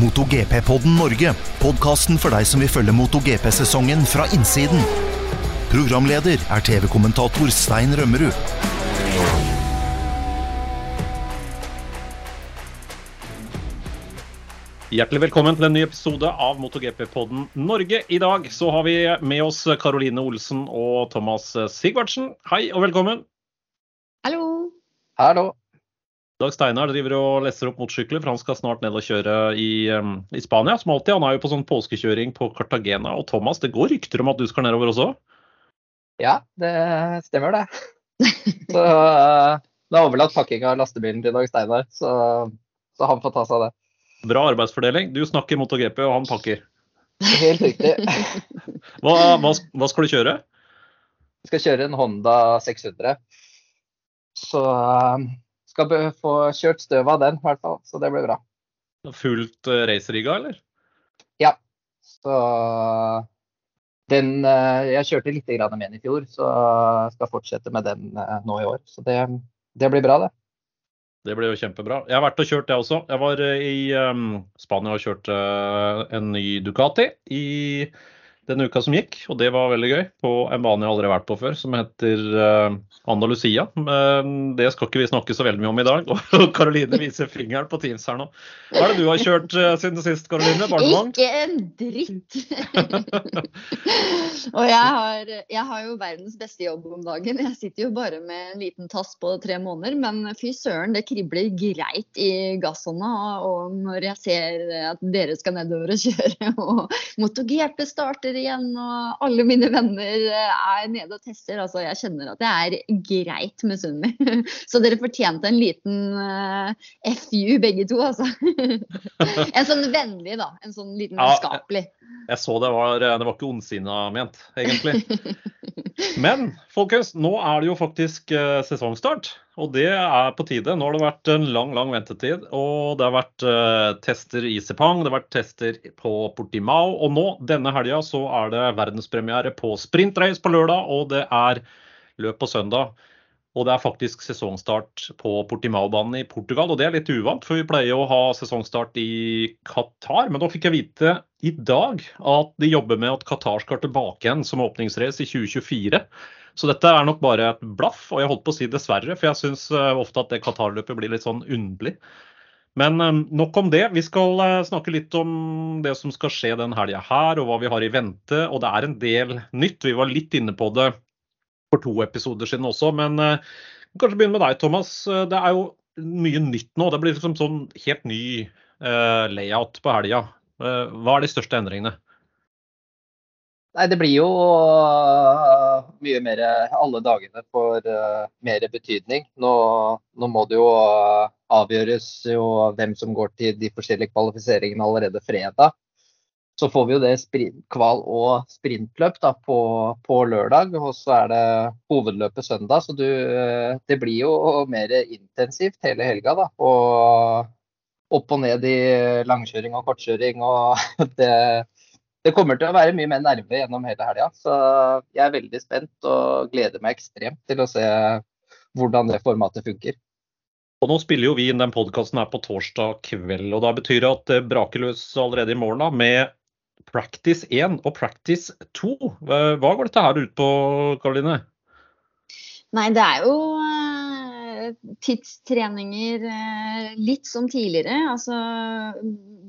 MotoGP-podden Norge. Podkasten for deg som vil følge MotoGP-sesongen fra innsiden. Programleder er TV-kommentator Stein Rømmerud. Hjertelig velkommen til en ny episode av MotoGP-podden Norge. I dag så har vi med oss Karoline Olsen og Thomas Sigvartsen. Hei og velkommen. Hallo. Hallo. Dag Steinar driver og lesser opp motorsykler, for han skal snart ned og kjøre i, i Spania. Som alltid. Han er jo på sånn påskekjøring på Cartagena. Og Thomas, det går rykter om at du skal nedover også? Ja, det stemmer det. Så uh, det er overlatt pakking av lastebilen til Dag Steinar, så, så han får ta seg av det. Bra arbeidsfordeling. Du snakker MotoGP, og han pakker. Helt riktig. Hva, hva, hva skal du kjøre? Jeg skal kjøre en Honda 600. Så uh, skal få kjørt støvet av den, i hvert fall. Så det blir bra. Fullt uh, racerigga, eller? Ja. Så den uh, Jeg kjørte litt grann med den i fjor, så jeg skal fortsette med den uh, nå i år. Så det, det blir bra, det. Det blir jo kjempebra. Jeg har vært og kjørt, jeg også. Jeg var eh, i um, Spania og kjørte eh, en ny Ducati i denne uka som gikk, og det var veldig gøy. På en bane jeg aldri har vært på før, som heter uh, Andalusia. Det skal ikke vi snakke så veldig mye om i dag. Og Karoline viser fingeren på Teams her nå. Hva er det du har kjørt uh, siden sist, Karoline? Barnevogn? Ikke en dritt. og jeg har, jeg har jo verdens beste jobb om dagen. Jeg sitter jo bare med en liten tass på tre måneder, men fy søren, det kribler greit i gasshånda. Og når jeg ser at dere skal nedover og kjøre, og MotoGP starter igjen, og alle mine venner er nede og tester, altså jeg kjenner at jeg er greit misunnelig. Så dere fortjente en liten uh, FU begge to, altså. en sånn vennlig, da. En sånn liten Ja, jeg, Jeg så det var, det var ikke ondsinna ment, egentlig. Men folkens, nå er det jo faktisk eh, sesongstart. Og det er på tide. Nå har det vært en lang lang ventetid. Og det har vært uh, tester i Sepang, det har vært tester på Portimao. Og nå, denne helga, så er det verdenspremiere på sprintrace på lørdag, og det er løp på søndag. Og det er faktisk sesongstart på Portimao-banen i Portugal. Og det er litt uvant, for vi pleier å ha sesongstart i Qatar. Men nå fikk jeg vite i dag at de jobber med at Qatar skal tilbake igjen som åpningsrace i 2024. Så dette er nok bare et blaff, og jeg holdt på å si dessverre, for jeg syns ofte at det Qatar-løpet blir litt sånn underlig. Men eh, nok om det. Vi skal eh, snakke litt om det som skal skje den helga her, og hva vi har i vente. Og det er en del nytt. Vi var litt inne på det for to episoder siden også, men eh, kanskje begynne med deg, Thomas. Eh, Det er jo mye nytt nå. Det blir liksom sånn helt ny eh, layout på helga. Hva er de største endringene? Nei, det blir jo mye mer Alle dagene får mer betydning. Nå, nå må det jo avgjøres jo hvem som går til de forskjellige kvalifiseringene allerede fredag. Så får vi jo det sprint, kval- og sprintløp da, på, på lørdag, og så er det hovedløpet søndag. Så du, øh, det blir jo mer intensivt hele helga. da, og Opp og ned i langkjøring og kortkjøring. og det det kommer til å være mye mer nerve gjennom hele helga. Så jeg er veldig spent og gleder meg ekstremt til å se hvordan det formatet funker. Og nå spiller jo vi inn den podkasten her på torsdag kveld, og da betyr det at det braker løs allerede i morgen da, med practice 1 og practice 2. Hva går dette her ut på, Karoline? Nei, det er jo eh, tidstreninger eh, litt som tidligere. Altså,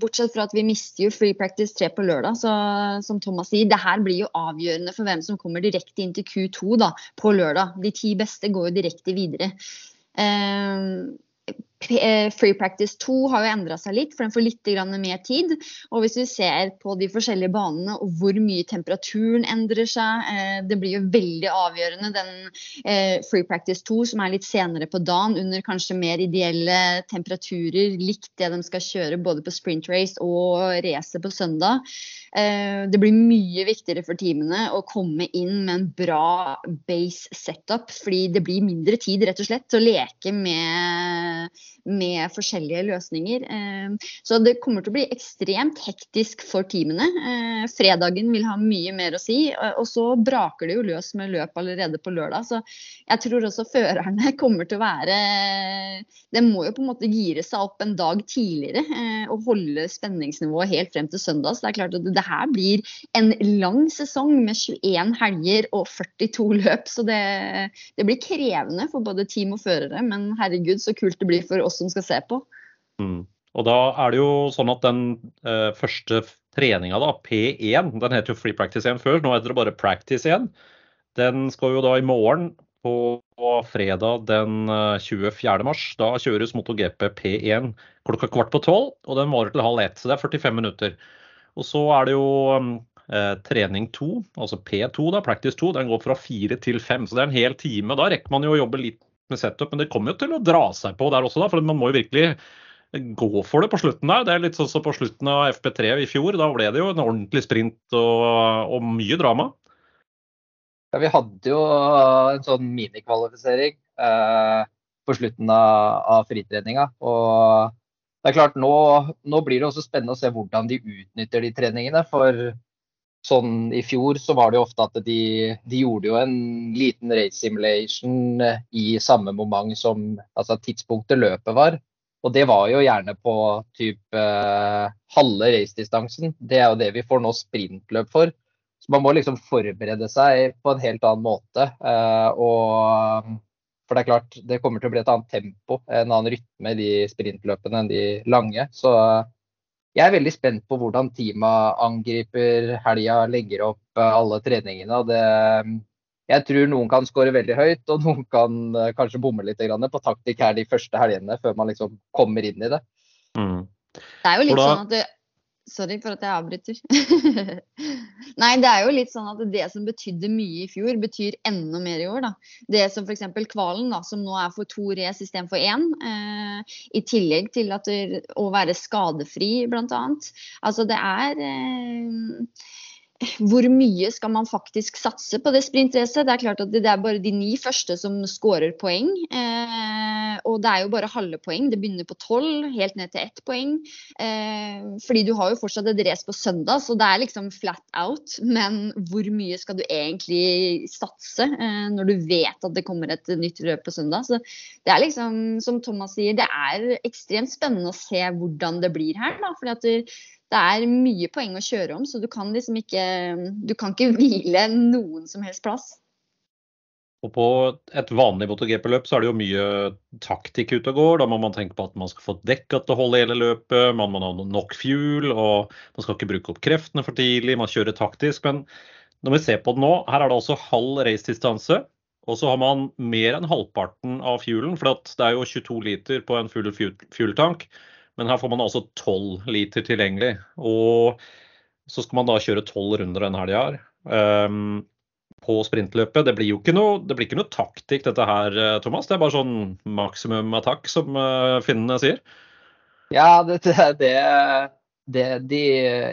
bortsett fra at vi mister jo free practice 3 på lørdag. Så som Thomas sier, det her blir jo avgjørende for hvem som kommer direkte inn til Q2 da, på lørdag. De ti beste går jo direkte videre. Eh, Free Practice 2 har jo endra seg litt, for den får litt mer tid. Og hvis vi ser på de forskjellige banene og hvor mye temperaturen endrer seg, eh, det blir jo veldig avgjørende den eh, Free Practice 2 som er litt senere på dagen, under kanskje mer ideelle temperaturer, likt det de skal kjøre både på sprint race og racet på søndag. Eh, det blir mye viktigere for teamene å komme inn med en bra base setup, fordi det blir mindre tid rett og slett å leke med med forskjellige løsninger. Så det kommer til å bli ekstremt hektisk for teamene. Fredagen vil ha mye mer å si, og så braker det jo løs med løp allerede på lørdag. Så jeg tror også førerne kommer til å være Det må jo på en måte gire seg opp en dag tidligere og holde spenningsnivået helt frem til søndag. Så det er klart at det her blir en lang sesong med 21 helger og 42 løp. Så det, det blir krevende for både team og førere. Men herregud, så kult det blir for oss som skal se på. Mm. Og da er det jo sånn at den eh, første treninga, da, P1, den heter jo Free Practice 1 før, nå heter det bare Practice 1. Den skal jo da i morgen på fredag den 24. Eh, mars. Da kjøres MotoGP P1 klokka kvart på tolv, og den varer til halv ett. Så det er 45 minutter. Og så er det jo eh, trening 2, altså P2, da, practice 2, den går fra fire til fem. Så det er en hel time. Da rekker man jo å jobbe litt med setup, men det kommer jo til å dra seg på der også, da. For man må jo virkelig gå for det på slutten der. Det er litt sånn som på slutten av FP3 i fjor. Da ble det jo en ordentlig sprint og, og mye drama. Ja, vi hadde jo en sånn minikvalifisering eh, på slutten av, av fritreninga. Og det er klart, nå, nå, blir det også spennende å se hvordan de utnytter de treningene. For sånn i fjor så var det jo ofte at de, de gjorde jo en liten race simulation eh, i samme moment som altså tidspunktet løpet var. Og det var jo gjerne på typ eh, halve racedistansen. Det er jo det vi får nå sprintløp for. Så man må liksom forberede seg på en helt annen måte. Eh, og for det er klart, det kommer til å bli et annet tempo, en annen rytme i de sprintløpene enn de lange. Så jeg er veldig spent på hvordan teamet angriper helga, legger opp eh, alle treningene. Det, jeg tror noen kan skåre veldig høyt, og noen kan eh, kanskje bomme litt på taktikk her de første helgene, før man liksom kommer inn i det. Mm. Det er jo litt sånn at Sorry for at jeg avbryter. Nei, det er jo litt sånn at det som betydde mye i fjor, betyr enda mer i år. da. Det som f.eks. Kvalen, da, som nå er for to race istedenfor én. Eh, I tillegg til det, å være skadefri, bl.a. Altså det er eh, hvor mye skal man faktisk satse på det sprintracet? Det er klart at det er bare de ni første som skårer poeng. Eh, og det er jo bare halve poeng. Det begynner på tolv, helt ned til ett poeng. Eh, fordi du har jo fortsatt et race på søndag, så det er liksom flat out. Men hvor mye skal du egentlig satse eh, når du vet at det kommer et nytt løp på søndag? Så det er liksom, som Thomas sier, det er ekstremt spennende å se hvordan det blir her. Da, fordi at det, det er mye poeng å kjøre om, så du kan liksom ikke Du kan ikke hvile noen som helst plass. Og På et vanlig MotoGP-løp så er det jo mye taktikk ute og går. Da må man tenke på at man skal få dekka til å holde hele løpet, man må ha nok fuel, og man skal ikke bruke opp kreftene for tidlig, man kjører taktisk. Men når vi ser på det nå, her er det altså halv racedistanse. Og så har man mer enn halvparten av fuelen, for det er jo 22 liter på en full fuel-tank. Men her får man altså 12 liter tilgjengelig. Og så skal man da kjøre 12 runder denne helga her. Um, på sprintløpet. Det blir jo ikke noe, det blir ikke noe taktikk dette her, eh, Thomas. Det er bare sånn maksimum attack, som uh, finnene sier. Ja, det, det, det de,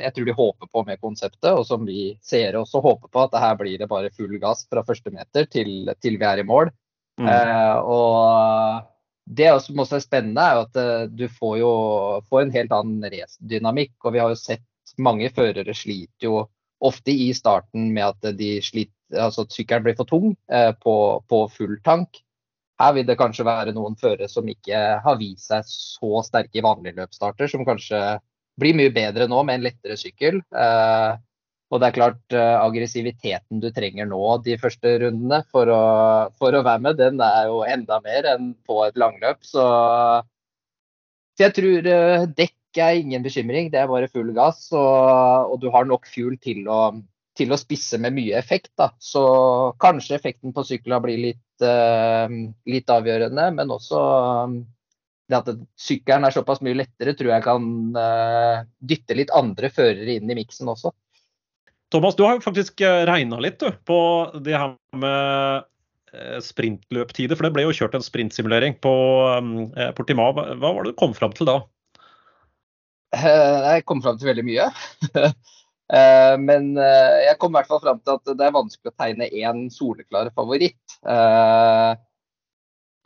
jeg tror de håper på med konseptet, og som vi seere også håper på, at det her blir det bare full gass fra første meter til, til vi er i mål. Mm. Eh, og det som også er spennende, er at eh, du får jo får en helt annen racedynamikk. Og vi har jo sett mange førere sliter jo ofte i starten med at de sliter, altså sykkelen blir for tung eh, på, på, full tank. Her vil det kanskje være noen førere som ikke har vist seg så sterke i vanlige løpsstarter, som kanskje blir mye bedre nå med en lettere sykkel. Eh, og det er klart, uh, aggressiviteten du trenger nå de første rundene for å, for å, være med, den er jo enda mer enn på et langløp. Så, så jeg tror uh, dekk er ingen bekymring, det er bare full gass. Og, og du har nok fuel til å, til å, spisse med mye effekt. Da. Så kanskje effekten på sykla blir litt, uh, litt avgjørende, men også det at sykkelen er såpass mye lettere, tror jeg kan dytte litt andre førere inn i miksen også. Thomas, du har jo faktisk eh, regna litt du, på det her med eh, sprintløptider. For det ble jo kjørt en sprintsimulering på eh, Portimao. Hva var det du kom fram til da? Jeg kom fram til veldig mye. Men jeg kom i hvert fall fram til at det er vanskelig å tegne én soleklar favoritt.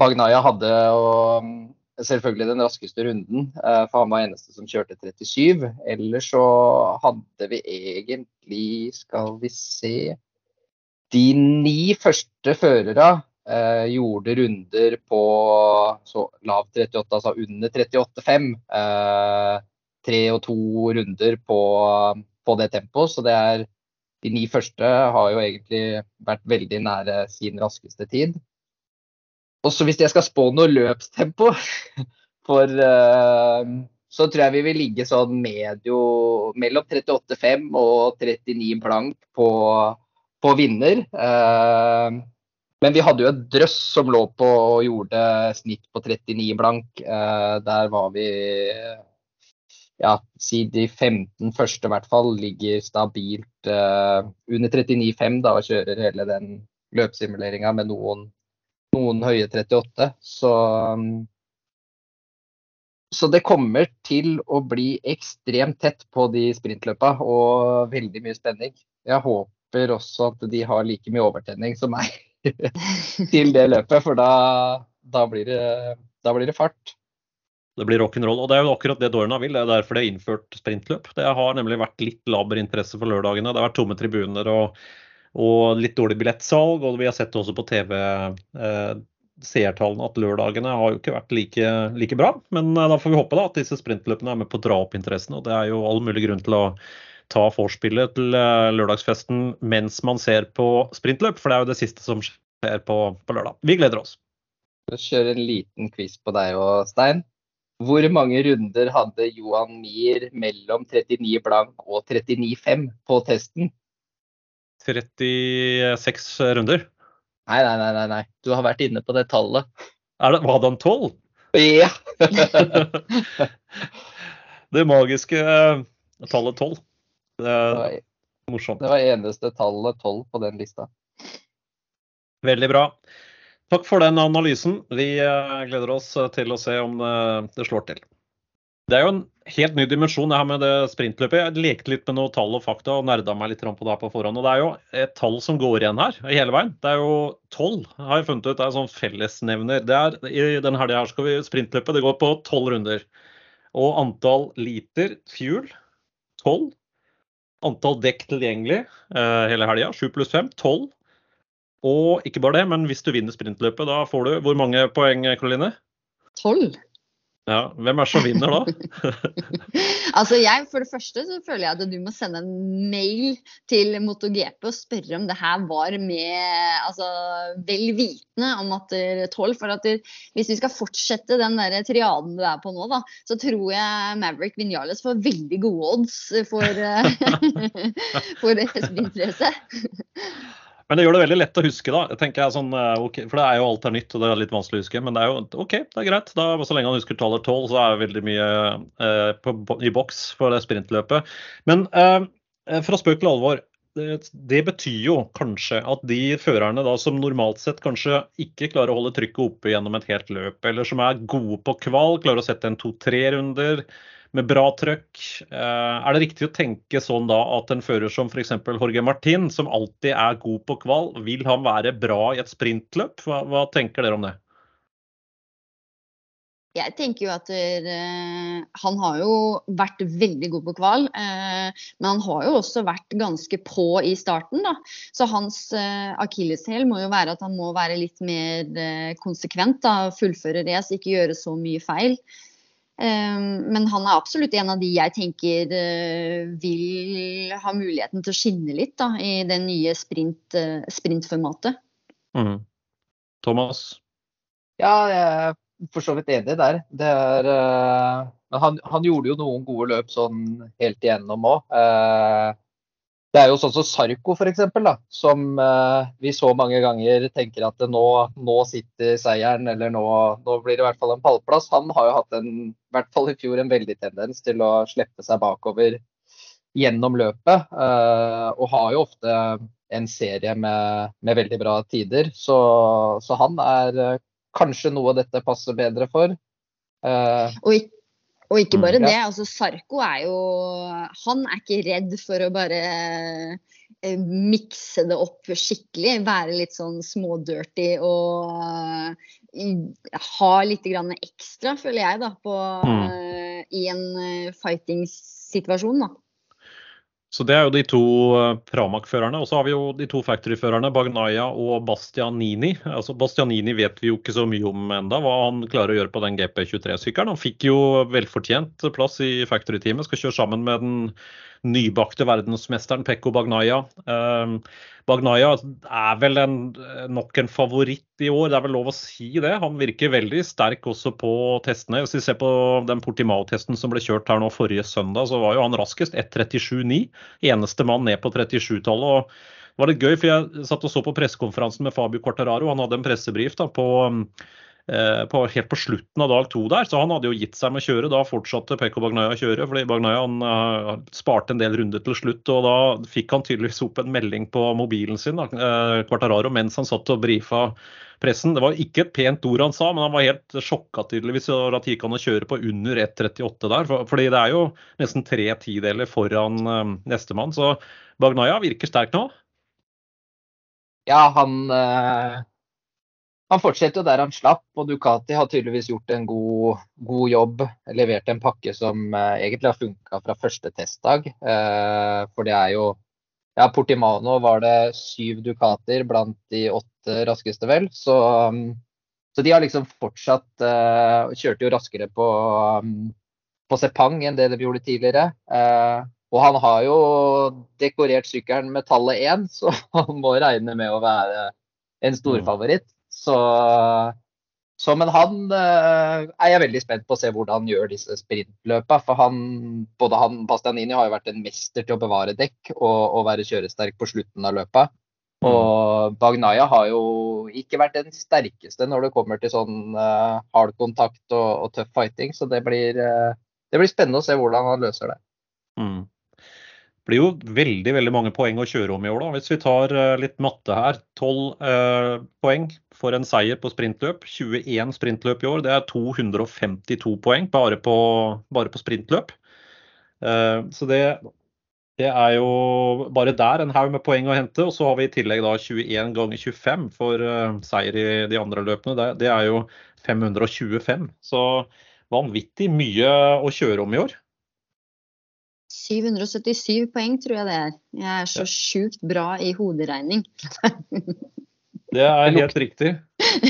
Bagnaya hadde selvfølgelig den raskeste runden, uh, for han var eneste som kjørte 37. Ellers så hadde vi egentlig, skal vi se De ni første førerne eh, gjorde runder på så lav 38, altså under 38,5. tre og to runder på, på det tempoet, så det er de ni første har jo egentlig vært veldig nære sin raskeste tid. Og så hvis jeg skal spå noe løpstempo for uh, så tror jeg vi vil ligge sånn medio mellom 38,5 og 39 blank på, på vinner. Uh, men vi hadde jo et drøss som lå på og gjorde snitt på 39 blank. Uh, der var vi ja, si de 15 første i hvert fall ligger stabilt uh, under 39,5 da, og kjører hele den løpssimuleringa med noen, noen, høye 38. Så, um, så det kommer til å bli ekstremt tett på de sprintløpa og veldig mye spenning. Jeg håper også at de har like mye overtenning som meg til det løpet, for da, da, blir, det, da blir det fart. Det blir rock'n'roll. Og det er jo akkurat det Dorna vil. Det er derfor det har innført sprintløp. Det har nemlig vært litt laber interesse for lørdagene. Det har vært tomme tribuner og, og litt dårlig billettsalg. Og vi har sett også på TV. Eh, seertallene at lørdagene har jo ikke vært like, like, bra. Men eh, da får vi håpe da at disse sprintløpene er med på å dra opp interessen. Og det er jo all mulig grunn til å ta vorspielet til eh, lørdagsfesten mens man ser på sprintløp. For det er jo det siste som skjer på, på lørdag. Vi gleder oss. Vi kjører en liten quiz på deg og Stein. Hvor mange runder hadde Johan Mier mellom 39 blank og 39,5 på testen? 36 runder. Nei, nei, nei, nei. Du har vært inne på det tallet. Er det, var det en 12? Ja. det magiske eh, tallet 12. Det det morsomt. Det var eneste tallet 12 på den lista. Veldig bra. Takk for den analysen. Vi eh, gleder oss eh, til å se om det slår til. Det er jo en helt ny dimensjon det her med det sprintløpet. Jeg lekte litt med noen tall og fakta og nerda meg litt på det her på forhånd. Og det er jo et tall som går igjen her hele veien. Det er jo tolv, har jeg funnet ut. Det er sånn fellesnevner. Det er, I denne helga skal vi sprintløpe. Det går på tolv runder. Og antall liter fuel tolv. Antall dekk tilgjengelig eh, hele helga, sju pluss fem, tolv. Og ikke bare det, men hvis du vinner sprintløpet, da får du hvor mange poeng, Karoline? Tolv. Ja, Hvem er det som vinner da? altså jeg, For det første så føler jeg at du må sende en mail til MotoGP og spørre om det her var med altså, vel vitende om at tolv. For at det, hvis vi skal fortsette den der triaden du er på nå, da, så tror jeg Maverick Vinales får veldig gode odds for, for sprintracet. Men det gjør det veldig lett å huske, da. Tenker jeg sånn, eh, okay, For det er jo alt er nytt, og det er litt vanskelig å huske. Men det er jo OK, det er greit. Da, så lenge han husker tallet tolv, så er det veldig mye eh, på, i boks for det sprintløpet. Men eh, fra spøk til alvor. Det, det, betyr jo kanskje at de førerne da, som normalt sett kanskje ikke klarer å holde trykket oppe gjennom et helt løp, eller som er gode på kval, klarer å sette en to-tre runder, med bra trøkk. Eh, er det riktig å tenke sånn da at en fører som f.eks. Jorge Martin, som alltid er god på kval, vil han være bra i et sprintløp? Hva, hva tenker dere om det? Jeg tenker jo at uh, han har jo vært veldig god på kval. Uh, men han har jo også vært ganske på i starten, da. Så hans uh, akilleshæl må jo være at han må være litt mer konsekvent. da, Fullføre race, ikke gjøre så mye feil. Ehm, men han er absolutt en av de jeg tenker eh, vil ha muligheten til å skinne litt da, i det nye sprint, eh, sprintformatet. Mm. Thomas? Ja, jeg er for så vidt enig der. Det er, uh, han, han, gjorde jo noen gode løp sånn helt igjennom òg. Uh, det er jo sånn som Sarko f.eks., som eh, vi så mange ganger tenker at nå, nå sitter seieren, eller nå, nå, blir det i hvert fall en pallplass. Han har jo hatt en, i hvert fall i fjor en veldig tendens til å slippe seg bakover gjennom løpet. Eh, og har jo ofte en serie med, med veldig bra tider. Så, så, han er eh, kanskje noe dette passer bedre for. og og og ikke bare mm, ja. det. altså Sarko er jo Han er ikke redd for å bare eh, mikse det opp skikkelig. Være litt sånn smådirty og ha litt ekstra, føler jeg, da, på, mm. i en fighting-situasjon. da. Så Det er jo de to eh, Pramac-førerne. Og så har vi jo de to Factory-førerne, Bagnaya og Bastianini. Altså Bastianini vet vi jo ikke så mye om enda, hva han klarer å gjøre på den GP23-sykkelen. Han fikk jo velfortjent plass i Factory-teamet, skal kjøre sammen med den nybakte verdensmesteren Pekko Bagnaya. Uh, Bagnaya er vel en, nok en favoritt i år, det er vel lov å si det. Han virker veldig sterk også på testene. Hvis vi ser på den Portimao-testen som ble kjørt her nå forrige søndag, så var jo han raskest. 1.37,9. Eneste mann ned på 37-tallet. og det var litt gøy, for Jeg satt og så på pressekonferansen med Fabio Quartararo. Han hadde en pressebrief da, på på, helt på slutten av dag to der, så han hadde jo gitt seg med å kjøre. Da fortsatte Pekko Bagnaya å kjøre, fordi Bagnaya han, uh, sparte en del runder til slutt. og Da fikk han tydeligvis opp en melding på mobilen sin, da, uh, Quartararo, mens han satt og brifa pressen. Det var ikke et pent ord han sa, men han var helt sjokka tydeligvis over at det gikk an å kjøre på under 1,38 der. For, fordi det er jo nesten tre tideler foran uh, nestemann. Så Bagnaya virker sterk nå. Ja, han han fortsetter jo der han slapp, og Ducati har tydeligvis gjort en god, god jobb. Levert en pakke som eh, egentlig har funka fra første testdag. Eh, for det er jo Ja, Portimano var det syv Ducatier blant de åtte raskeste, vel. Så, um, så de har liksom fortsatt eh, Kjørte jo raskere på, um, på Sepang enn det de gjorde tidligere. Eh, og han har jo dekorert sykkelen med tallet én, så han må regne med å være en storfavoritt. Så, så, men han eh, er jeg veldig spent på å se hvordan han gjør disse sprintløpa. For han, både han Bastianini har jo vært en mester til å bevare dekk og, og være kjøresterk på slutten av løpet. Mm. Og Bagnaya har jo ikke vært den sterkeste når det kommer til sånn uh, hard kontakt og, og tøff fighting. Så det blir, uh, det blir spennende å se hvordan han løser det. Mm blir jo veldig veldig mange poeng å kjøre om i år. da. Hvis vi tar uh, litt matte her. 12 uh, eh, poeng for en seier på sprintløp. 21 sprintløp i år. Det er 252 poeng bare på, bare på sprintløp. Eh, så det, det, er jo bare der en haug med poeng å hente. Og så har vi i tillegg da 21 ganger 25 for seier i de andre løpene. Det, det er jo 525. Så vanvittig mye å kjøre om i år. 777 poeng, tror jeg det er. Jeg er så sjukt bra i hoderegning. Det er helt riktig.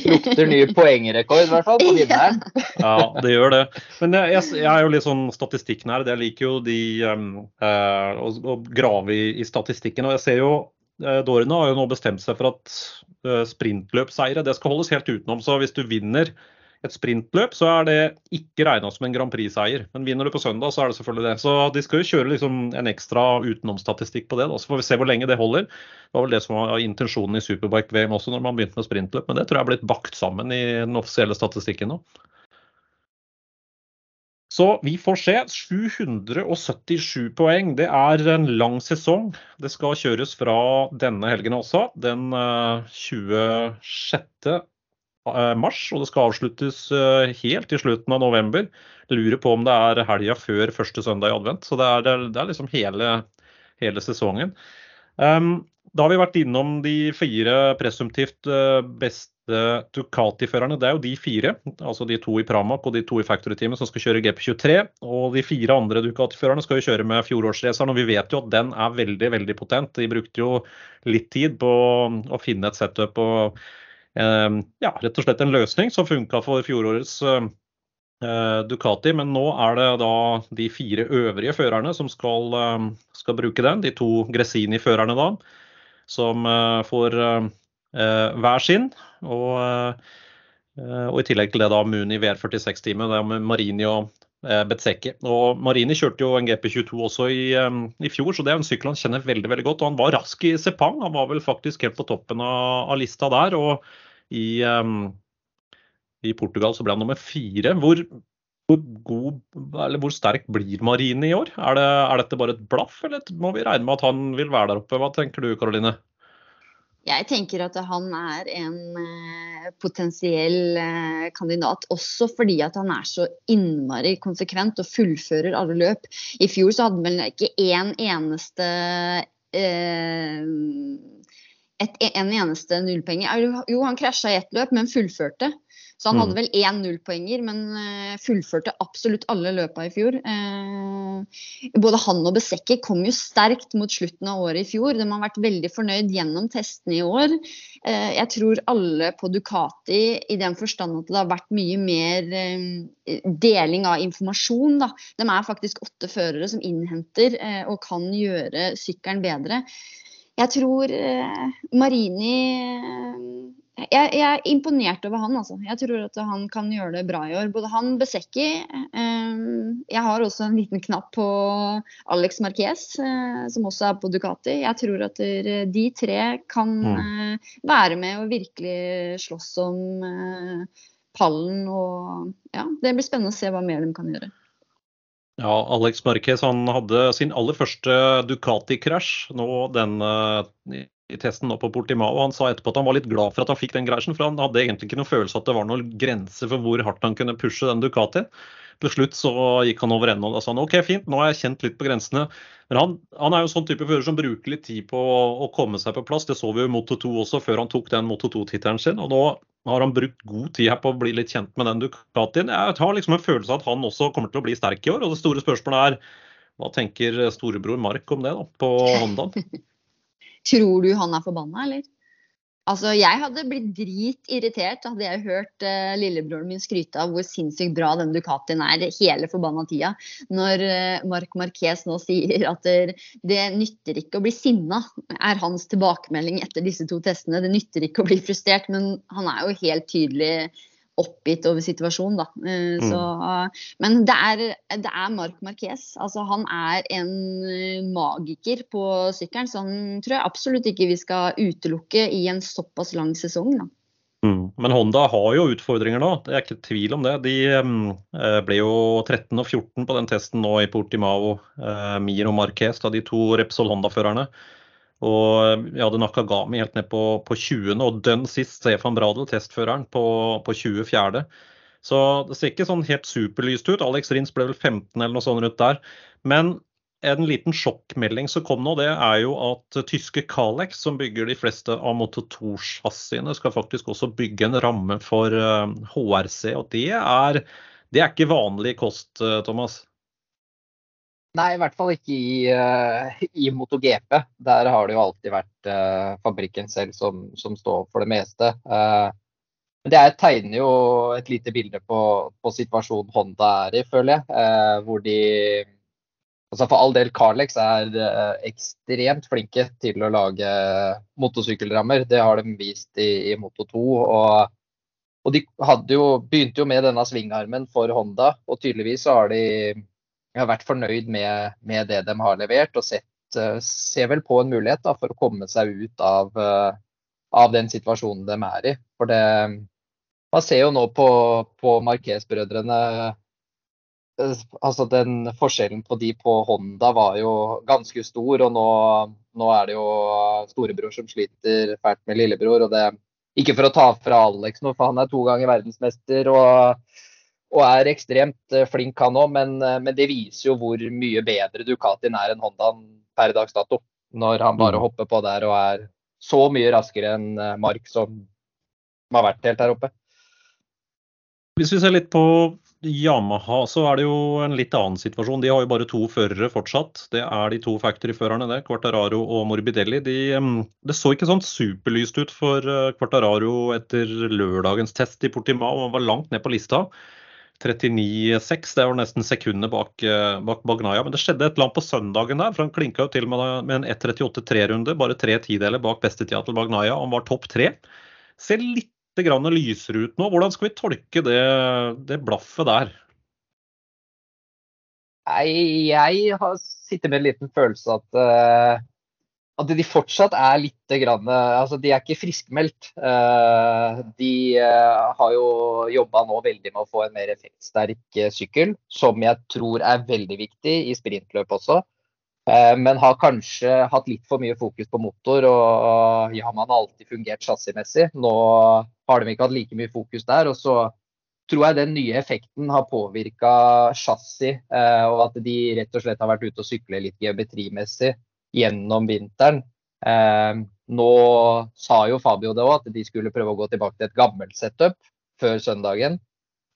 Lukter ny poengrekord, i hvert fall, på vinneren. Ja, det gjør det. Men jeg, jeg er jo litt sånn statistikknær. Jeg liker jo de um, uh, å, å, grave i, i, statistikken. Og jeg ser jo uh, Dorene har jo nå bestemt seg for at uh, sprintløpseiere det skal holdes helt utenom. Så hvis du vinner et sprintløp, så er det ikke regna som en Grand Prix-seier. Men vinner du på søndag, så er det selvfølgelig det. Så de skal jo kjøre liksom en ekstra utenomstatistikk på det. Da. Så får vi se hvor lenge det holder. Det var vel det som var intensjonen i Superbike-VM også, når man begynte med sprintløp. Men det tror jeg er blitt bakt sammen i den offisielle statistikken nå. Så vi får se. 777 poeng. Det er en lang sesong. Det skal kjøres fra denne helgen også. Den 26. Eh, mars, og det skal avsluttes eh, helt i slutten av november. Lurer på om det er helga før første søndag i advent. Så det er, det er liksom hele, hele sesongen. Um, da har vi vært innom de fire presumptivt eh, beste Ducati-førerne. Det er jo de fire, altså de to i Pramac og de to i Factory-teamet som skal kjøre GP23. Og de fire andre Ducati-førerne skal jo kjøre med fjorårsraceren, og vi vet jo at den er veldig, veldig potent. De brukte jo litt tid på å finne et setup. og ja, rett og slett en løsning som funka for fjorårets eh, Ducati. Men nå er det da de fire øvrige førerne som skal, eh, skal bruke den. De to Gresini-førerne da, som eh, får hver sin. Og, og, i tillegg til det da Muni VR46-teamet, med Marini og Betseki. Og Marini kjørte jo en GP22 også i, i, fjor, så det er en sykkel han kjenner veldig veldig godt. Og han var rask i Sepang, han var vel faktisk helt på toppen av, av lista der. Og i, um, i, Portugal så ble han nummer fire. Hvor, hvor, god, eller hvor sterk blir Marini i år? Er, det, er, dette bare et blaff, eller må vi regne med at han vil være der oppe? Hva tenker du Karoline? Jeg tenker at han er en eh, potensiell eh, kandidat, også fordi at han er så innmari konsekvent og fullfører alle løp. I fjor så hadde han vel ikke én eneste eh, et, en eneste nullpenge. Jo, han krasja i ett løp, men fullførte. Så han hadde mm. vel én nullpoenger, men uh, fullførte absolutt alle løpa i fjor. Uh, både han og Besekki kom jo sterkt mot slutten av året i fjor. De har vært veldig fornøyd gjennom testene i år. Uh, jeg tror alle på Ducati, i den forstand at det har vært mye mer deling av informasjon. Da. De er faktisk åtte førere som innhenter og kan gjøre sykkelen bedre. Jeg tror Marini jeg, jeg, er imponert over han, altså. Jeg tror at han kan gjøre det bra i år. Både han, Besekki eh, Jeg har også en liten knapp på Alex Marquez, eh, som også er på Ducati. Jeg tror at de tre kan mm. eh, være med og virkelig slåss om eh, pallen. Og ja, det blir spennende å se hva mer de kan gjøre. Ja, Alex Marquez han hadde sin aller første Ducati-krasj nå den eh, i testen nå på Portimao. Han sa etterpå at han var litt glad for at han fikk den greisen, for han hadde egentlig ikke noen følelse at det var noen grense for hvor hardt han kunne pushe den Ducatien. Til slutt så gikk han over ende og da sa han OK, fint, nå har jeg kjent litt på grensene. Men han, han er jo sånn type fører som bruker litt tid på å, å komme seg på plass. Det så vi jo i Moto 2 også, før han tok den Moto 2-tittelen sin. Og nå har han brukt god tid her på å bli litt kjent med den Ducatien. Jeg har liksom en følelse av at han også kommer til å bli sterk i år. Og det store spørsmålet er hva tenker storebror Mark om det da, på Hondaen? Tror du han er forbanna, eller? Altså, Jeg hadde blitt dritirritert hadde jeg hørt uh, lillebroren min skryte av hvor sinnssykt bra den Ducatien er hele forbanna tida. Når uh, Marc Marquez nå sier at det, det nytter ikke å bli sinna, er hans tilbakemelding etter disse to testene. Det nytter ikke å bli frustrert, men han er jo helt tydelig oppgitt over situasjonen, da. Eh, mm. Så, men det er, det er Mark Marquez. Altså, han er en eh, magiker på sykkelen, så han tror jeg absolutt ikke vi skal utelukke i en såpass lang sesong. da. Mm. Men Honda har jo utfordringer nå, det er ikke tvil om det. De eh, ble jo 13 og 14 på den testen nå i Portimao. Eh, Mir og Marquez, da, de to Repsol Honda-førerne. Og vi hadde Nakagami helt ned på, på 20., og dønn sist Stefan Bradel, testføreren, på, på 24. Så det ser ikke sånn helt superlyst ut. Alex Rins ble vel 15 eller noe sånt rundt der. Men en liten sjokkmelding som kom nå, det er jo at tyske Kalex, som bygger de fleste av Moto 2-chassisene, skal faktisk også bygge en ramme for HRC. Og det er, det er ikke vanlig kost, eh, Thomas? Nei, i hvert fall ikke i, uh, i MotoGP. Der har det jo alltid vært uh, fabrikken selv som, som, står for det meste. Uh, det tegner jo et lite bilde på, på situasjonen Honda er i, føler jeg. hvor de altså For all del, Carlex er ekstremt flinke til å lage motorsykkelrammer. Det har de vist i, i Moto 2. Og, og de jo, begynte jo med denne svingarmen for Honda, og tydeligvis har de har vært fornøyd med, med, det de har levert, og sett, uh, ser vel på en mulighet da, for å komme seg ut av, uh, av, den situasjonen de er i. For det, Man ser jo nå på, på Marquez-brødrene uh, altså den Forskjellen på de på Honda var jo ganske stor, og nå, nå er det jo storebror som sliter fælt med lillebror. og det Ikke for å ta fra Alex nå, for han er to ganger verdensmester. og og er ekstremt eh, flink han òg, men, eh, men, det viser jo hvor mye bedre Ducatin er enn Hondaen per dags dato. Når han bare mm. hopper på der og er så mye raskere enn eh, Mark, som har vært helt der oppe. Hvis vi ser litt på Yamaha, så er det jo en litt annen situasjon. De har jo bare to førere fortsatt. Det er de to factory-førerne, det. Quartararo og Morbidelli. De, det så ikke sånn superlyst ut for Quartararo etter lørdagens test i Portimao. Han var langt ned på lista. 39,6. Det var nesten sekundet bak, eh, bak, Bagnaya. Men det skjedde et eller annet på søndagen der, for han klinka jo til med, med en 1.38,3-runde. Bare tre tideler bak bestetida til Bagnaya. Han var topp tre. Ser litt grann lysere ut nå. Hvordan skal vi tolke det, det blaffet der? Nei, jeg har sittet med en liten følelse at uh, at de fortsatt er litt grann, altså De er ikke friskmeldt. Eh, de eh, har jo jobba nå veldig med å få en mer effektsterk eh, sykkel, som jeg tror er veldig viktig i sprintløp også. Men har kanskje hatt litt for mye fokus på motor, og ja, man har alltid fungert chassismessig. Nå har de ikke hatt like mye fokus der. og så tror jeg den nye effekten har påvirka chassis, og at de rett og slett har vært ute og sykle litt geometrimessig gjennom vinteren. Eh, nå sa jo Fabio det òg, at de skulle prøve å gå tilbake til et gammelt setup før søndagen.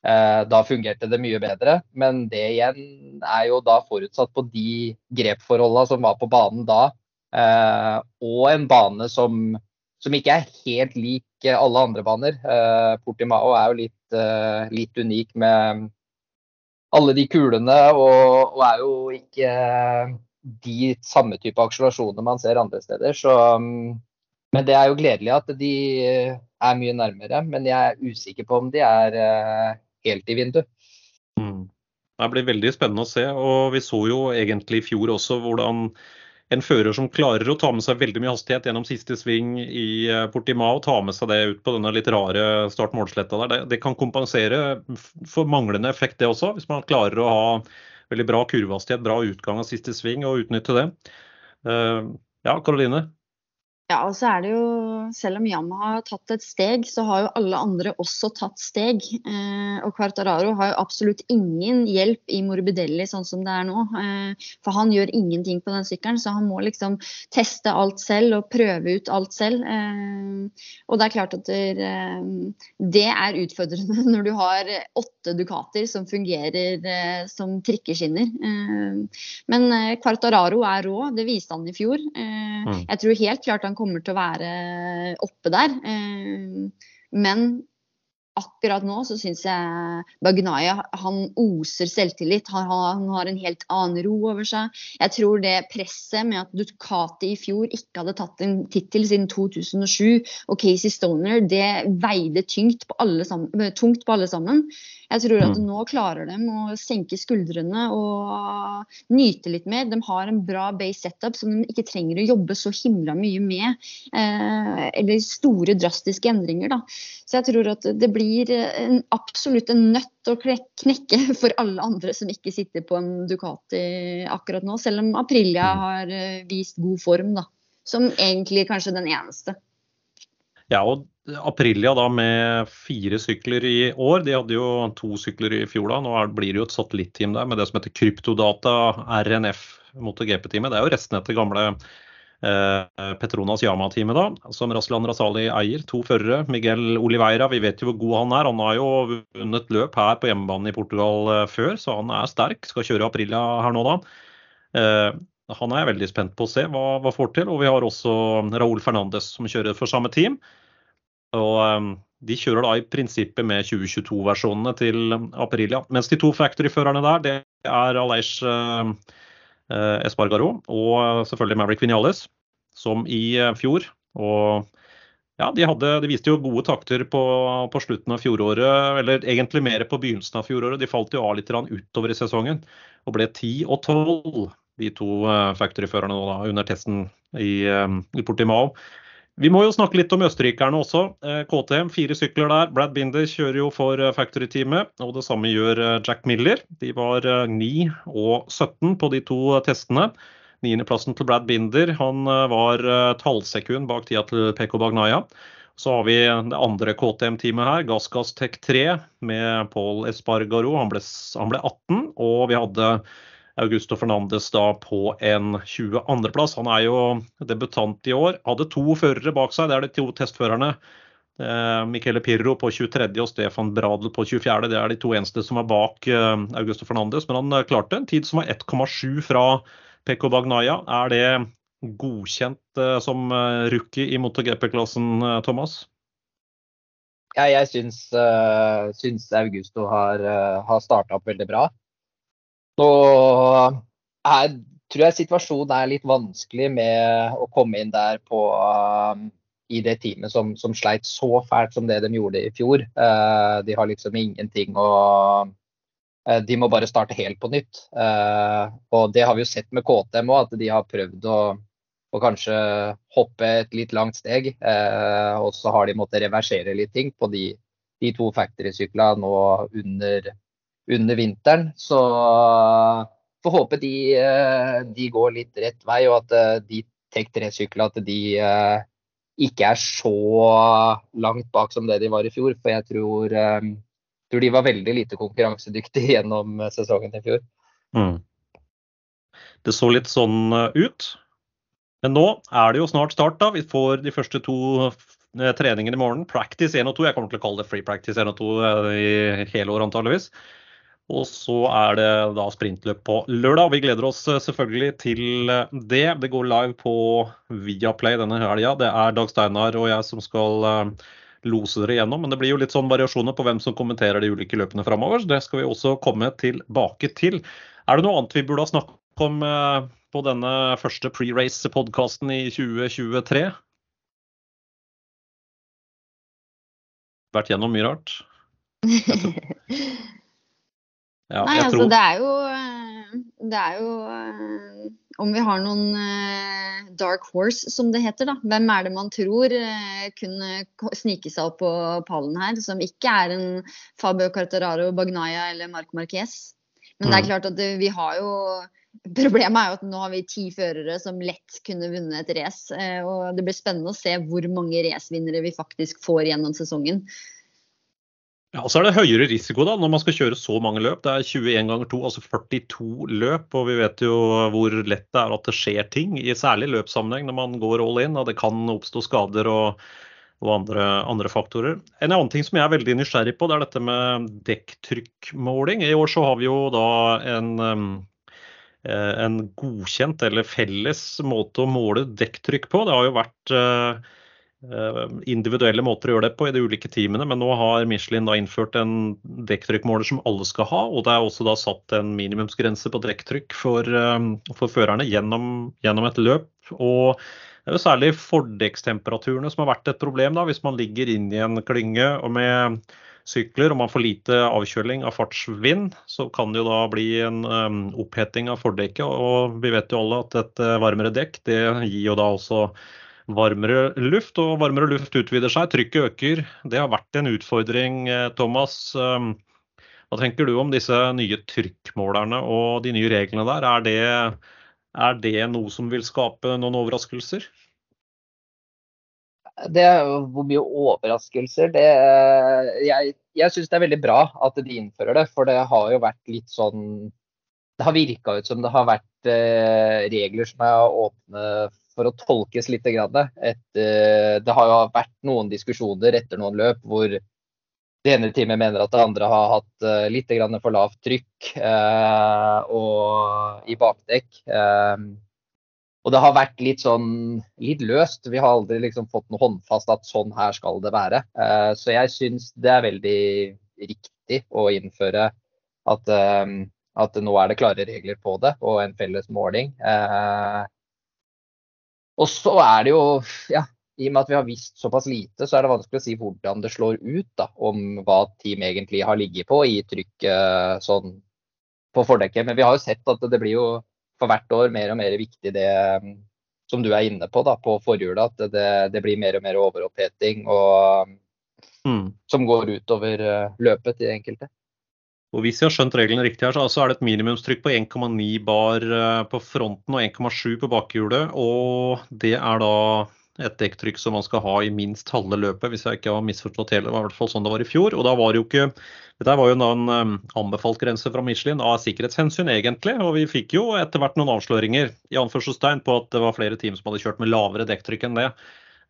Eh, da fungerte det mye bedre, men det igjen er jo da forutsatt på de grepforholdene som var på banen da, eh, og en bane som, som ikke er helt lik alle andre baner. Eh, Portimao er jo litt, litt unik med alle de kulene, og, og, er jo ikke de samme type akselerasjoner man ser andre steder. Så, men det er jo gledelig at de er mye nærmere. Men jeg er usikker på om de er helt i vinduet. Mm. Det blir veldig spennende å se. og Vi så jo egentlig i fjor også hvordan en fører som klarer å ta med seg veldig mye hastighet gjennom siste sving i eh, Portimao, ta med seg det ut på denne litt rare start-målsletta der, det, det, kan kompensere for manglende effekt, det også. Hvis man klarer å ha veldig bra kurvehastighet, bra utgang av siste sving og utnytte det. Uh, ja, Karoline? Ja, og så er det jo, selv om Yamaha har tatt et steg, så har jo alle andre også tatt steg. Eh, og Quartararo har jo absolutt ingen hjelp i Morbidelli sånn som det er nå. Eh, for han gjør ingenting på den sykkelen, så han må liksom teste alt selv og prøve ut alt selv. Eh, og det er klart at det, eh, det er utfordrende når du har åtte Ducater som fungerer eh, som trikkeskinner. Eh, men Quartararo er rå, det viste han i fjor. Mm. Jeg tror helt klart han kommer til å være oppe der. Eh, men akkurat nå så syns jeg Bagnaya han oser selvtillit. Han, han, har en helt annen ro over seg. Jeg tror det presset med at Ducati i fjor ikke hadde tatt en tittel siden 2007, og Casey Stoner, det veide tungt på alle sammen. Tungt på alle sammen. Jeg tror at mm. nå klarer de å senke skuldrene og nyte litt mer. De har en bra base setup som de ikke trenger å jobbe så himla mye med. Eh, eller store, drastiske endringer. Da. Så jeg tror at det blir en, absolutt en nøtt å knekke for alle andre som ikke sitter på en Ducati akkurat nå. Selv om Aprilia mm. har eh, vist god form, da. Som egentlig kanskje den eneste. Ja, og Aprilia da med fire sykler i år. De hadde jo to sykler i fjor da. Nå blir det jo et satellitteam der med det som heter Kryptodata RNF MotoGP-teamet. Det er jo restene etter gamle eh, Petronas Yama-teamet, da, som Raslan Razali eier. To førere. Miguel Oliveira, vi vet jo hvor god han er. Han har jo vunnet løp her på hjemmebane i Portugal eh, før, så han er sterk. Skal kjøre Aprilia her nå, da. Eh, han er jeg veldig spent på å se hva, hva får til. Og vi har også Raúl Fernandes som kjører for samme team. Og De kjører da i prinsippet med 2022-versjonene til Aprilia. Mens de to factory-førerne der, det er Aleix uh, Espargaro og selvfølgelig Maverick Vinales, som i uh, fjor. Og ja, de, hadde, de, viste jo gode takter på, på, slutten av fjoråret, eller egentlig mer på begynnelsen av fjoråret. De falt jo av litt utover i sesongen og ble 10 og 12, de to uh, factory-førerne under testen i, i Portimao. Vi må jo snakke litt om østerrikerne også. Eh, KTM, fire sykler der. Brad Binder kjører jo for eh, Factory-teamet, og det samme gjør eh, Jack Miller. De var 9 og 17 på de to testene. Niendeplassen til Brad Binder han var et halvsekund bak tida til Peko Bagnaya. Så har vi det andre KTM-teamet her, Gassgass Tech 3 med Paul Espargaro. Han ble, han ble 18, og vi hadde Augusto Fernandes da på en 22.-plass. Han er jo debutant i år. Hadde to førere bak seg, det er de to testførerne. Eh, Michele Pirro på 23. og Stefan Bradel på 24. Det er de to eneste som er bak eh, Augusto Fernandes. Men han eh, klarte en tid som var 1,7 fra Peko Bagnaya. Er det godkjent som rookie i MotoGP-klassen, Thomas? Ja, jeg syns, syns Augusto har, uh, har starta opp veldig bra. Så er, tror jeg situasjonen er litt vanskelig med å komme inn der på, um, i det teamet som, som, sleit så fælt som det de gjorde i fjor. Uh, de har liksom ingenting å uh, De må bare starte helt på nytt. Uh, og det har vi jo sett med KTM òg, at de har prøvd å, å, kanskje hoppe et litt langt steg. og så har de måttet reversere litt ting på de, de to factory-syklene nå under under vinteren. Så får håpe de, eh, de, går litt rett vei, og at eh, de Tech 3-syklene at de eh, ikke er så langt bak som det de var i fjor. For jeg tror, tror de var veldig lite konkurransedyktige gjennom sesongen i fjor. Mm. Det så litt sånn ut. Men nå er det jo snart start. da. Vi får de første to treningene i morgen. Practice 1 og 2. Jeg kommer til å kalle det free practice 1 og 2 i hele år antageligvis. Og så er det da sprintløp på lørdag. Vi gleder oss selvfølgelig til det. Det går live på Viaplay denne helga. Det er Dag Steinar og jeg som skal lose dere gjennom. Men det blir jo litt sånn variasjoner på hvem som kommenterer de ulike løpene framover. Det skal vi også komme tilbake til. Er det noe annet vi burde ha snakket om på denne første pre-race-podkasten i 2023? Vært gjennom mye rart. Ja, Nei, altså tror... det er jo Det er jo eh, Om vi har noen uh, dark horse, som det heter, da. Hvem er det man tror kunne snike seg opp på pallen her, som ikke er en Fabio Cartararo, Bagnaya eller Marc Marquez? Men det er mm. klart at vi har jo Problemet er jo at nå har vi ti førere som lett kunne vunnet et race. Og det blir spennende å se hvor mange racevinnere vi faktisk får gjennom sesongen. Ja, og så er det høyere risiko da, når man skal kjøre så mange løp. Det er 21 ganger 2, altså 42 løp. Og vi vet jo hvor lett det er at det skjer ting, i særlig løpssammenheng når man går all in. og Det kan oppstå skader og, og andre, andre, faktorer. En annen ting som jeg er veldig nysgjerrig på, det er dette med dekktrykkmåling. I år så har vi jo da en, eh, en godkjent eller felles måte å måle dekktrykk på. Det har jo vært eh, individuelle måter å gjøre det på i de ulike teamene, men nå har Michelin da innført en dekktrykkmåler som alle skal ha. Og det er også da satt en minimumsgrense på dekktrykk for, eh, for førerne gjennom, gjennom, et løp. Og det er jo særlig fordekkstemperaturene som har vært et problem. da, Hvis man ligger inn i en klynge og med sykler og man får lite avkjøling av fartsvind, så kan det jo da bli en um, oppheting av fordekket. Og vi vet jo alle at et varmere dekk det gir jo da også varmere luft, og varmere luft utvider seg, trykket øker. Det har vært en utfordring, eh, Thomas. Um, hva tenker du om disse nye trykkmålerne og de nye reglene der? Er det, er det noe som vil skape noen overraskelser? Det er jo hvor mye overraskelser det, Jeg, jeg syns det er veldig bra at de innfører det. For det har jo vært litt sånn Det har virka ut som det har vært eh, regler som er åpne for å tolkes litt. Et, det har jo vært noen diskusjoner etter noen løp hvor det ene teamet mener at det andre har hatt eh, litt for lavt trykk eh, og, i bakdekk. Eh, og det har vært litt sånn litt løst. Vi har aldri liksom fått noe håndfast at sånn her skal det være. Eh, så jeg syns det er veldig riktig å innføre at, eh, at nå er det klare regler på det og en felles måling. Og så er det jo, ja, i og med at vi har visst såpass lite, så er det vanskelig å si hvordan det slår ut. da, Om hva team egentlig har ligget på i trykket sånn på fordekket. Men vi har jo sett at det blir jo for hvert år mer og mer viktig det som du er inne på da, på forhjulet. At det, det, blir mer og mer overoppheting og, mm. som går utover eh, løpet til enkelte. Og Hvis jeg har skjønt reglene riktig, her, så er det et minimumstrykk på 1,9 bar eh, på fronten og 1,7 på bakhjulet. Og det er da et dekktrykk som man skal ha i minst halve løpet, hvis jeg ikke har misforstått hele. Det var i hvert fall sånn det var i fjor. Og da var det jo ikke Dette var jo en um, anbefalt grense fra Michelin av sikkerhetshensyn, egentlig. Og vi fikk jo etter hvert noen avsløringer i anførselstegn på at det var flere team som hadde kjørt med lavere dekktrykk enn det.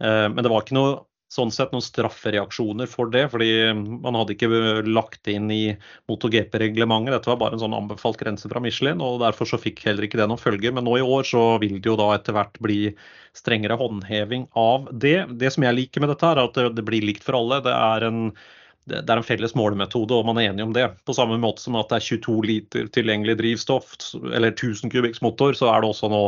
Uh, men det var ikke noe sånn sett noen straffereaksjoner for det, fordi man hadde ikke lagt inn i MotoGP-reglementet. Dette var bare en sånn anbefalt grense fra Michelin, og derfor så fikk heller ikke det noen følger. Men nå i år så vil det jo da etter hvert bli strengere håndheving av det. Det som jeg liker med dette, er at det blir likt for alle. Det er en det er en felles målemetode, og man er enig om det. På samme måte som at det er 22 liter tilgjengelig drivstoff, eller 1000 kubikks motor, så er det også nå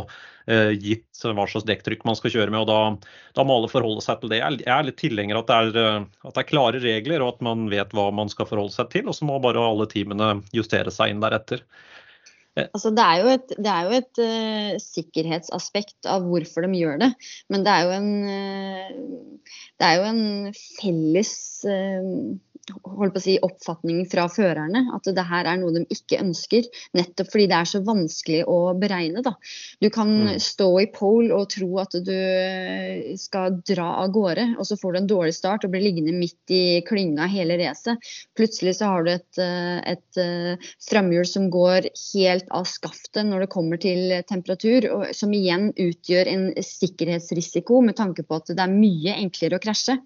eh, gitt hva slags dekktrykk man skal kjøre med. og Da, da må alle forholde seg til det. Jeg er litt tilhenger av at, det er, eh, at det er klare regler, og at man vet hva man skal forholde seg til. Og så må bare alle teamene justere seg inn deretter. Eh. Altså, det er jo et, er jo et uh, sikkerhetsaspekt av hvorfor de gjør det. Men det er jo en, uh, det er jo en felles uh, holdt på å si, oppfatning fra førerne. At det her er noe de ikke ønsker. Nettopp fordi det er så vanskelig å beregne. Da. Du kan mm. stå i pole og tro at du skal dra av gårde, og så får du en dårlig start og blir liggende midt i klynga hele racet. Plutselig så har du et, et framhjul som går helt av skaftet når det kommer til temperatur, og som igjen utgjør en sikkerhetsrisiko med tanke på at det er mye enklere å krasje.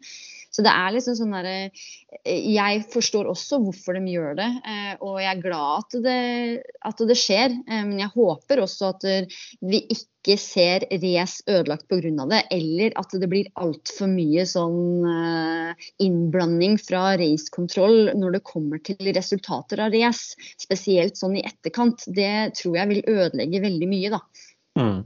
Så det er liksom sånn derre eh, Jeg forstår også hvorfor de gjør det, eh, og jeg er glad at det, at det skjer. Eh, men jeg håper også at vi ikke ser race ødelagt pga. det, eller at det blir altfor mye sånn innblanding fra racekontroll når det kommer til resultater av race. Spesielt sånn i etterkant. Det tror jeg vil ødelegge veldig mye, da. Mm.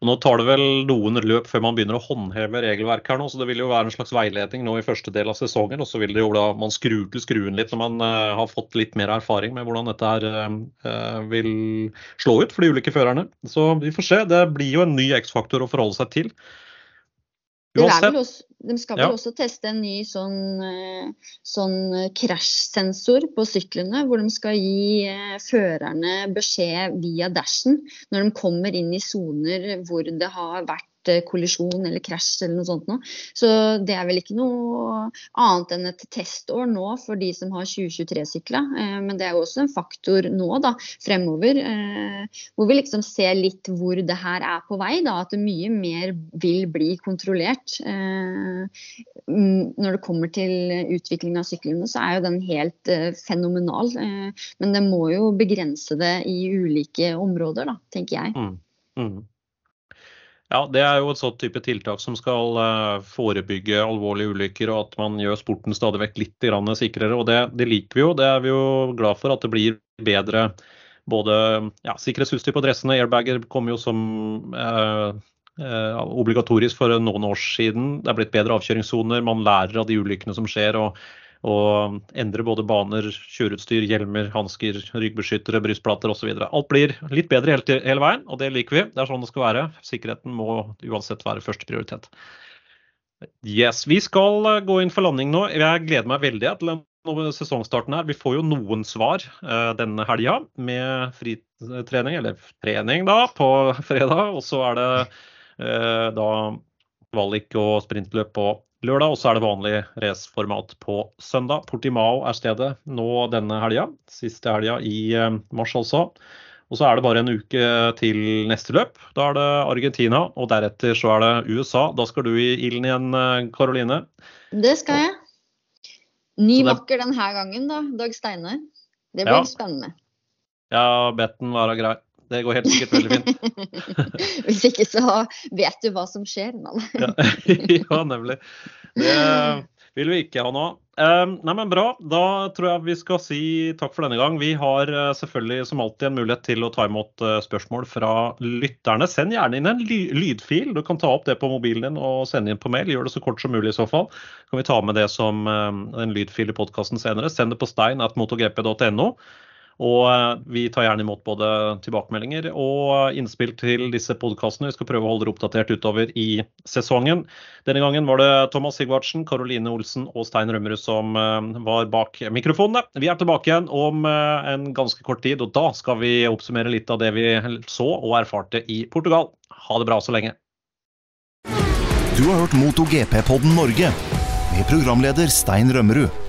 Og nå tar det vel noen løp før man begynner å håndheve regelverket her nå, så det vil jo være en slags veiledning nå i første del av sesongen. Og så vil det jo da man skru til skruen litt når man uh, har fått litt mer erfaring med hvordan dette her uh, vil slå ut for de ulike førerne. Så vi får se. Det blir jo en ny X-faktor å forholde seg til. Også, de skal vel ja. også teste en ny sånn, eh, sånn krasjsensor på syklene, hvor de skal gi eh, førerne beskjed via dashen når de kommer inn i soner hvor det har vært Eh, kollisjon eller krasj eller noe sånt noe. Så det er vel ikke noe annet enn et testår nå for de som har 2023-sykla. Eh, men det er jo også en faktor nå da, fremover, eh, hvor vi liksom ser litt hvor det her er på vei. da, At mye mer vil bli kontrollert. Når det kommer til utvikling av syklene, så er jo den helt fenomenal. Men det må jo begrense det i ulike områder, da, tenker jeg. Mm. Mm. Ja, Det er jo et sånt type tiltak som skal uh, forebygge alvorlige ulykker, og at man gjør sporten stadig vekk litt sikrere. og det, det, liker vi jo. Det er vi jo glad for at det blir bedre. Både ja, sikkerhetsutstyr på dressene, airbager kommer jo som eh, eh, obligatorisk for noen år siden. Det er blitt bedre avkjøringssoner, man lærer av de ulykkene som skjer. og og endre både baner, kjøreutstyr, hjelmer, hansker, ryggbeskyttere, brystplater osv. Alt blir litt bedre hele, hele, veien, og det liker vi. Det er sånn det skal være. Sikkerheten må uansett være første prioritet. Yes, Vi skal eh, gå inn for landing nå. Jeg gleder meg veldig til sesongstarten her. Vi får jo noen svar uh, denne helga med fritrening, eller trening, da, på fredag. Og så er det uh, da kvalik og sprintløp på lørdag, og så er det vanlig raceformat på søndag. Portimao er stedet nå denne helga. Siste helga i eh, mars, altså. Og så er det bare en uke til neste løp. Da er det Argentina, og deretter så er det USA. Da skal du i ilden igjen, Karoline. Eh, det skal jeg. Ny makker denne gangen, da. Dag Steinar. Det blir ja. spennende. Ja, betten var være grei. Det går helt sikkert veldig fint. Hvis ikke så vet du hva som skjer. ja, ja, nemlig. Det vil vi ikke ha nå. Um, nei, men Bra. Da tror jeg vi skal si takk for denne gang. Vi har uh, selvfølgelig som alltid en mulighet til å ta imot spørsmål fra lytterne. Send gjerne inn en lydfil. Du kan ta opp det på mobilen din og sende inn på mail. Gjør det så kort som mulig i så fall. Kan vi ta med det som en lydfil i podkasten senere. Send det på stein.motogp.no. Og eh, vi tar gjerne imot både tilbakemeldinger og innspill til disse podkastene. Vi skal prøve å holde dere oppdatert utover i sesongen. Denne gangen var det Thomas Sigvartsen, Karoline Olsen og Stein Rømmerud som eh, var bak mikrofonene. Vi er tilbake igjen om eh, en ganske kort tid, og da skal vi oppsummere litt av det vi så og erfarte i Portugal. Ha det bra så lenge. Du har hørt MotoGP-podden Norge med programleder Stein Rømmerud.